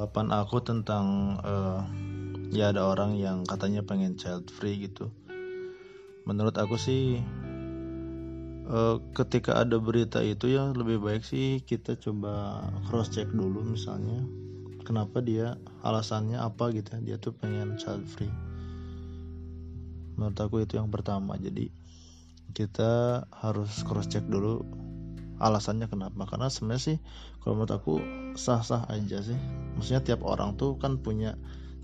anggapan aku tentang uh, ya ada orang yang katanya pengen child free gitu. Menurut aku sih uh, ketika ada berita itu ya lebih baik sih kita coba cross check dulu misalnya kenapa dia alasannya apa gitu ya dia tuh pengen child free. Menurut aku itu yang pertama. Jadi kita harus cross check dulu alasannya kenapa? Karena sebenarnya sih kalau menurut aku sah-sah aja sih. Maksudnya tiap orang tuh kan punya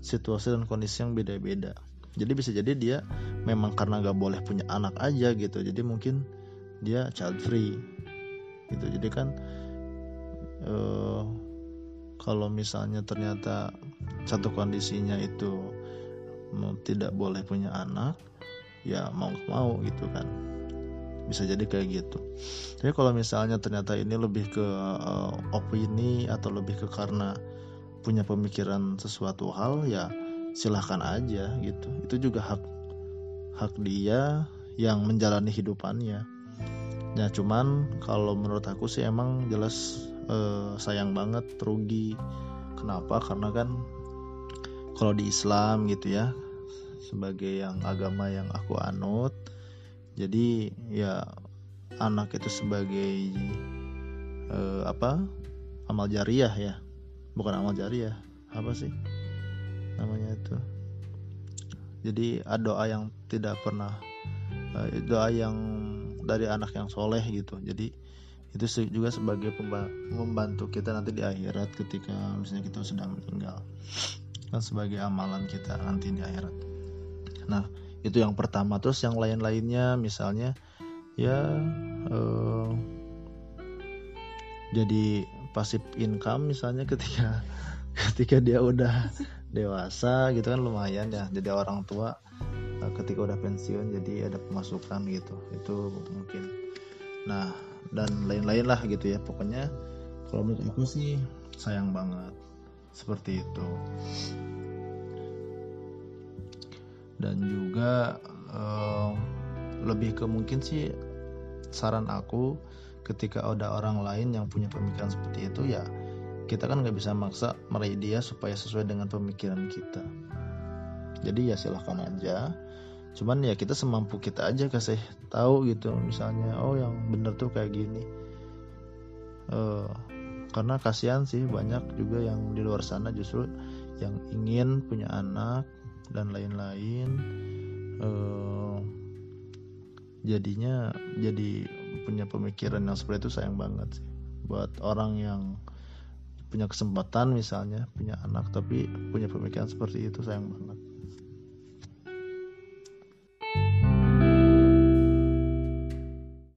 situasi dan kondisi yang beda-beda. Jadi bisa jadi dia memang karena gak boleh punya anak aja gitu jadi mungkin dia child free gitu. Jadi kan uh, kalau misalnya ternyata satu kondisinya itu tidak boleh punya anak ya mau mau gitu kan bisa jadi kayak gitu. Tapi kalau misalnya ternyata ini lebih ke uh, opini atau lebih ke karena punya pemikiran sesuatu hal ya silahkan aja gitu. Itu juga hak hak dia yang menjalani hidupannya. Ya cuman kalau menurut aku sih emang jelas uh, sayang banget rugi. Kenapa? Karena kan kalau di Islam gitu ya sebagai yang agama yang aku anut jadi ya anak itu sebagai uh, apa amal jariah ya. Bukan amal jariah apa sih namanya itu? Jadi doa yang tidak pernah uh, doa yang dari anak yang soleh gitu. Jadi itu juga sebagai membantu kita nanti di akhirat ketika misalnya kita sudah meninggal. Kan sebagai amalan kita nanti di akhirat. Nah itu yang pertama. Terus yang lain-lainnya misalnya ya uh, jadi pasif income misalnya ketika ketika dia udah dewasa gitu kan lumayan ya jadi orang tua uh, ketika udah pensiun jadi ada pemasukan gitu. Itu mungkin. Nah dan lain-lain lah gitu ya. Pokoknya kalau menurut aku sih sayang banget. Seperti itu dan juga uh, lebih ke mungkin sih saran aku ketika ada orang lain yang punya pemikiran seperti itu ya kita kan nggak bisa maksa meraih dia supaya sesuai dengan pemikiran kita. Jadi ya silahkan aja. Cuman ya kita semampu kita aja kasih tahu gitu misalnya oh yang bener tuh kayak gini. Uh, karena kasihan sih banyak juga yang di luar sana justru yang ingin punya anak dan lain-lain uh, jadinya jadi punya pemikiran yang seperti itu sayang banget sih. Buat orang yang punya kesempatan misalnya punya anak tapi punya pemikiran seperti itu sayang banget